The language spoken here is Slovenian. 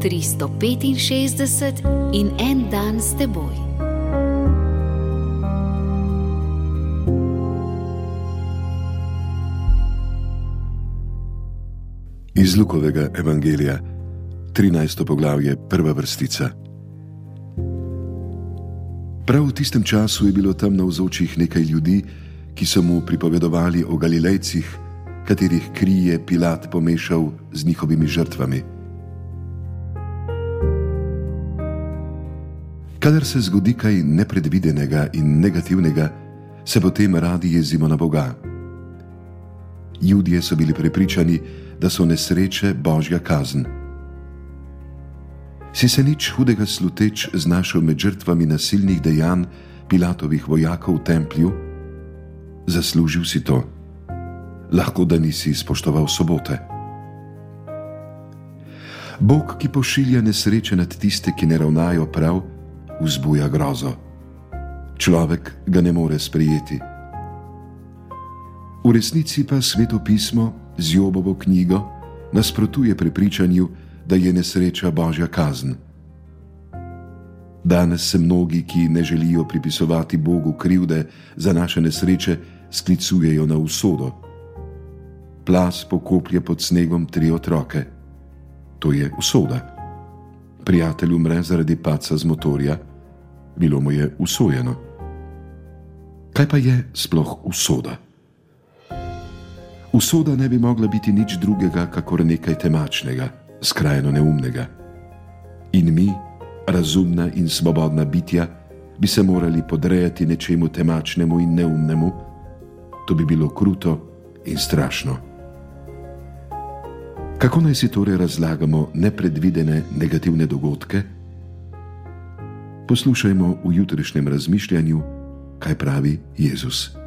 365 in en dan s teboj. Iz Lukovega evangelija, 13. poglavje, prva vrstica. Prav v tistem času je bilo tam navzočih nekaj ljudi, ki so mu pripovedovali o Galilejcih, katerih kri je Pilat pomešal z njihovimi žrtvami. Kadar se zgodi kaj nepredvidenega in negativnega, se potem radi jezimo na Boga. Ljudje so bili prepričani, da so nesreče božja kazen. Si se nič hudega sluteč znašel med žrtvami nasilnih dejanj Pilatovih vojakov v templju? Zaslužil si to. Lahko da nisi spoštoval sobote. Bog, ki pošilja nesreče nad tiste, ki ne ravnajo prav, vzbuja grozo. Človek ga ne more sprejeti. V resnici pa sveto pismo z Jobovo knjigo nasprotuje prepričanju, da je nesreča božja kazen. Danes se mnogi, ki ne želijo pripisovati Bogu krivde za naše nesreče, sklicujejo na usodo. Plas pokoplje pod snegom tri otroke. To je usoda. Prijatelj umre zaradi paca z motorja, bilo mu je usojeno. Kaj pa je sploh usoda? Usoda ne bi mogla biti nič drugega, kakor nekaj temačnega skrajno neumnega. In mi, razumna in svobodna bitja, bi se morali podrejati nečemu temačnemu in neumnemu, to bi bilo kruto in strašno. Kako naj si torej razlagamo nepredvidene negativne dogodke? Poslušajmo v jutrišnjem razmišljanju, kaj pravi Jezus.